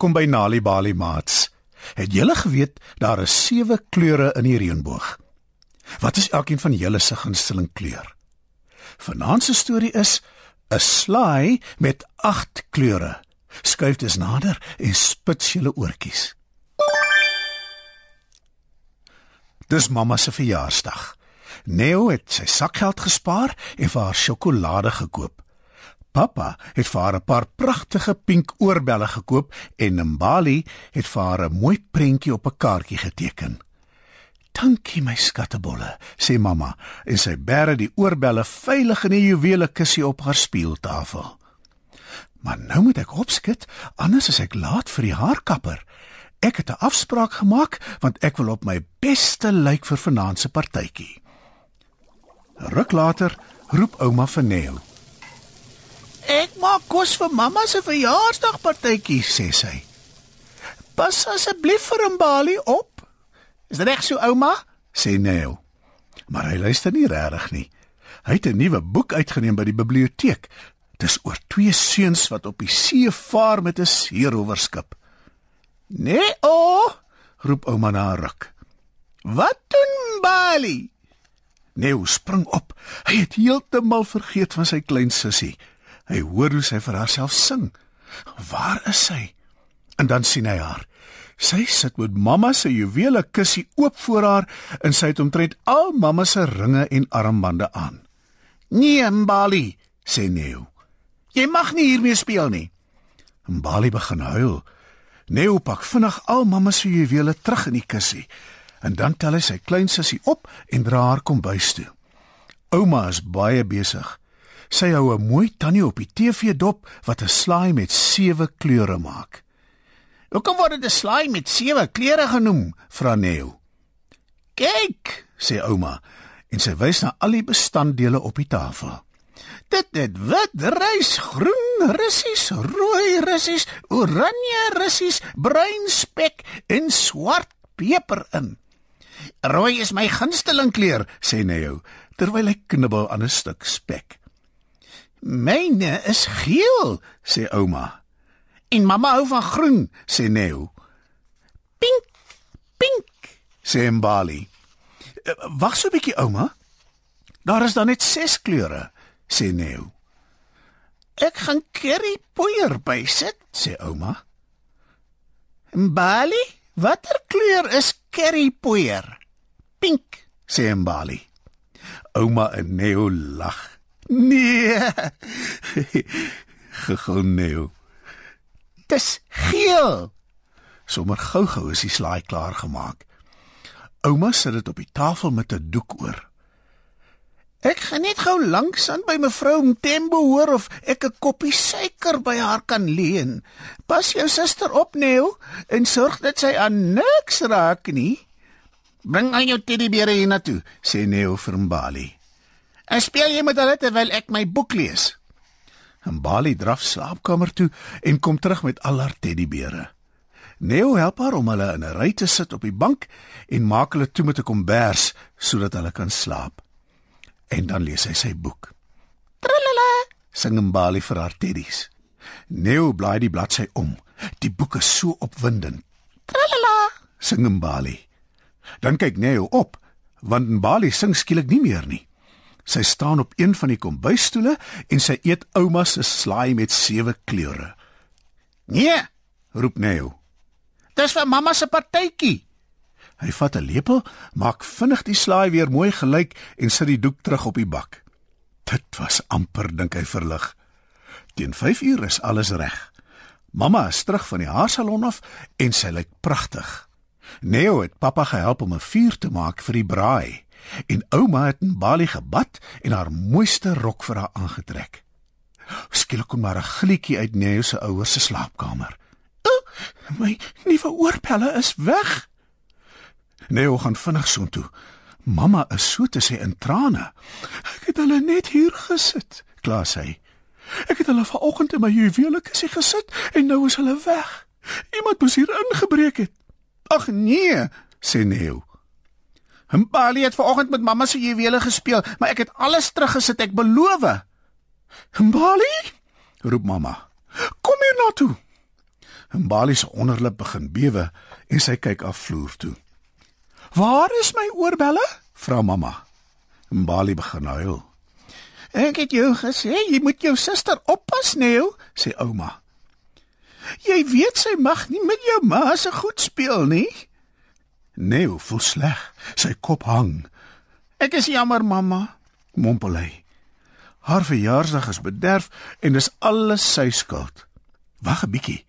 Welkom by Nali Bali Mats. Het julle geweet daar is sewe kleure in die reënboog? Wat is elkeen van julle se gunsteling kleur? Vanaand se storie is 'n slaai met 8 kleure. Skuif dus nader en spits julle oortjies. Dis mamma se verjaarsdag. Neo het sy sakgeld gespaar en vir haar sjokolade gekoop. Pappa het vir haar 'n paar pragtige pink oorbelle gekoop en Mbali het vir haar 'n mooi prentjie op 'n kaartjie geteken. "Dankie my skattebolle," sê mamma en sy bære die oorbelle veilig in die juwele kussie op haar speeltafel. "Maar nou moet ek opskit, anders is ek laat vir die haarkapper. Ek het 'n afspraak gemaak want ek wil op my beste lyk vir vanaand se partytjie." Ruk later roep ouma vir Neo. Ek maak kos vir mamma se verjaarsdagpartytjie, sê sy. Pas asseblief vir 'n balie op. Is dit reg so, ouma? sê Neo. Maar hy luister nie regtig nie. Hy het 'n nuwe boek uitgeneem by die biblioteek. Dis oor twee seuns wat op die see vaar met 'n seerowerskip. Nee, o, oh, roep ouma na ruk. Wat doen Bali? Neo spring op. Hy het heeltemal vergeet van sy klein sussie. Hy hoor hoe sy vir haarself sing. Waar is sy? En dan sien hy haar. Sy sit met mamma se juwele kussie oop voor haar en sy het omtrent al mamma se ringe en armbande aan. "Nee, Mbali," sê Neo. "Jy mag nie hiermee speel nie." Mbali begin huil. Neo pak vinnig al mamma se juwele terug in die kussie en dan tel hy sy klein sussie op en dra haar kombuis toe. Ouma is baie besig. Sy hou 'n mooi tannie op die TV dop wat 'n slaai met sewe kleure maak. "Hoekom word dit 'n slaai met sewe kleure genoem?" vra Neo. "Kyk," sê ouma en sy wys na al die bestanddele op die tafel. Dit het wit rys, groen russies, rooi russies, oranje russies, bruin spek en swart peper in. Rooi is my gunsteling kleur, sê Neo terwyl hy knibbel aan 'n stuk spek. Myne is geel, sê ouma. En mamma hou van groen, sê Neo. Pink, pink, sê Mbali. Eh, wag so 'n bietjie ouma. Daar is dan net 6 kleure, sê Neo. Ek gaan curry poeier bysit, sê ouma. Mbali, watter kleur is curry poeier? Pink, sê Mbali. Ouma en Neo lag. Nee. Gegon Neo. Dis geel. Sommer gou-gou is die slaai klaar gemaak. Ouma sit dit op die tafel met 'n doek oor. Ek gaan net gou langs aan by mevrou Mtembo hoor of ek 'n koppie suiker by haar kan leen. Pas jou suster op, Neo, en sorg dat sy aan niks raak nie. Bring aan jou teddybeere hiernatoe, sê Neo vir Mbali. En speel jy met hulle terwyl ek my boek lees. En Bali draf slaapkamer toe en kom terug met al haar teddybeere. Neo help haar om hulle in 'n ry te sit op die bank en maak hulle toe met 'n kombers sodat hulle kan slaap. En dan lees hy sy boek. Tralala, sing Mbali vir haar teddies. Neo blaai die bladsy om. Die boek is so opwindend. Tralala, sing Mbali. Dan kyk Neo op, want Mbali sing skielik nie meer nie. Sy staan op een van die kombuisstoele en sy eet ouma se slaai met sewe kleure. "Nee!" roep Neo. "Dis vir mamma se partytjie." Hy vat 'n lepel, maak vinnig die slaai weer mooi gelyk en sit die doek terug op die bak. Dit was amper dink hy verlig. Teen 5 uur is alles reg. Mamma is terug van die haarsalon af en sy lyk pragtig. Neo het pappa gehelp om 'n vuur te maak vir die braai en ouma het in Bali gebad en haar mooiste rok vir haar aangetrek. Skielik kom maar 'n glietjie uit Neo se ouers se slaapkamer. "O, my nuwe oorpelle is weg." Neo gaan vinnig soontoe. Mamma is so te sê in trane. "Ek het hulle net hier gesit," kla sy. "Ek het hulle vanoggend in my juwelekissie gesit en nou is hulle weg. Iemand moes hier ingebreek het." "Ag nee," sê Neo. Mbali het vanoggend met mamma se juwele gespeel, maar ek het alles teruggesit, ek beloof. Mbali? roep mamma. Kom hier na toe. Mbali se onderlip begin bewe en sy kyk af vloer toe. "Waar is my oorbelle?" vra mamma. Mbali begin huil. "Ek het jou gesê jy moet jou suster oppas, Neo," sê ouma. "Jy weet sy mag nie met jou ma se goed speel nie." Neo voel sleg. Sy kop hang. "Ek is jammer, mamma," mompel hy. Haar verjaarsdag is bederf en dis alles sy skuld. Wag 'n bietjie.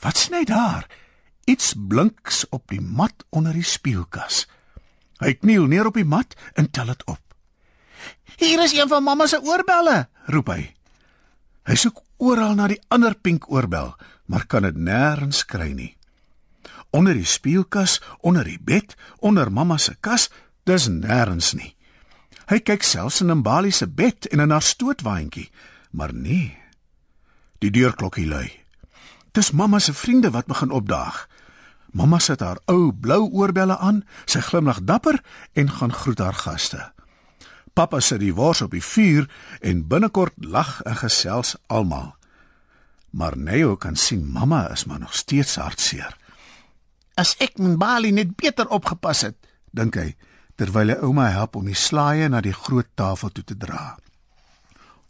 Wat sny daar? Iets blinks op die mat onder die spieelkas. Hy kniel neer op die mat en tel dit op. "Hier is een van mamma se oorbelle," roep hy. Hy soek oral na die ander pink oorbel, maar kan dit nêrens kry nie. Onder die spieelkas, onder die bed, onder mamma se kas, dis nêrens nie. Hy kyk selfs in Mbali se bed en in haar stootwaandjie, maar nee. Die deurklokkie lui. Dis mamma se vriende wat begin opdaag. Mamma sit haar ou blou oorbelle aan, sy glimlag dapper en gaan groet haar gaste. Pappa sit die wors op die vuur en binnekort lag en gesels almal. Maar Neo kan sien mamma is maar nog steeds hartseer. As ek Mbali net beter opgepas het, dink hy terwyl hy ouma help om die slaaie na die groot tafel toe te dra.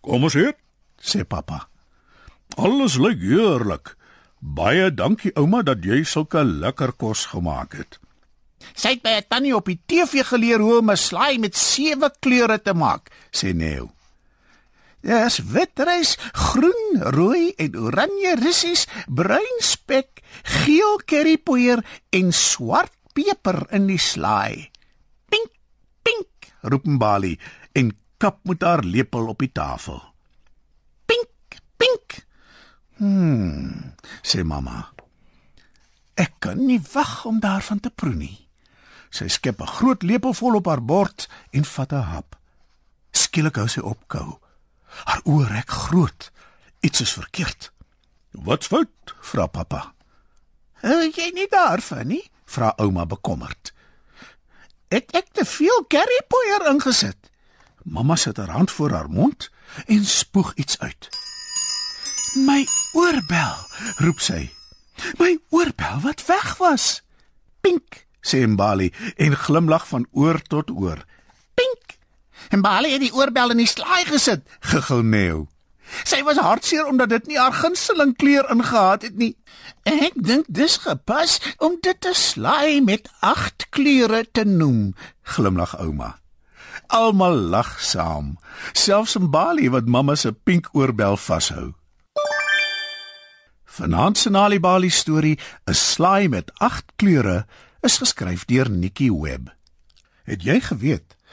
"Kom ons eet," sê pappa. "Alles lyk heerlik. Baie dankie ouma dat jy sulke lekker kos gemaak het." "Sy het by 'n tannie op die TV geleer hoe om 'n slaai met sewe kleure te maak," sê Neo. Daar's wit rys, groen, rooi en oranje rissies, bruin spek, geel currypoeier en swart peper in die slaai roep Mbali en kap met haar lepel op die tafel. Pink, pink. Hmm, sê mamma. Ek kan nie wag om daarvan te proe nie. Sy skep 'n groot lepel vol op haar bord en vat 'n hap. Skielik hou sy opkou. Haar oë rek groot. Iets is verkeerd. "Wat's fout?" vra pappa. "Hou jy nie daarvan nie?" vra ouma bekommerd. Het ek te veel currypoeier ingesit? Mamma sit haar hand voor haar mond en spoeg iets uit. My oorbel, roep sy. My oorbel wat weg was. Pink, sê Mbali en glimlag van oor tot oor. Pink. Mbali het die oorbel in die slaai gesit, gegil Neo. Sy was hartseer omdat dit nie haar gunsteling kleur ingehaat het nie. Ek dink dis gepas om dit te slaai met agt kleure te noem, glimlag ouma. Almal lag saam, selfs Mbali wat mamma se pink oorbel vashou. Vanaand se Nali Bali storie, 'n slaai met agt kleure, is geskryf deur Nikki Webb. Het jy geweet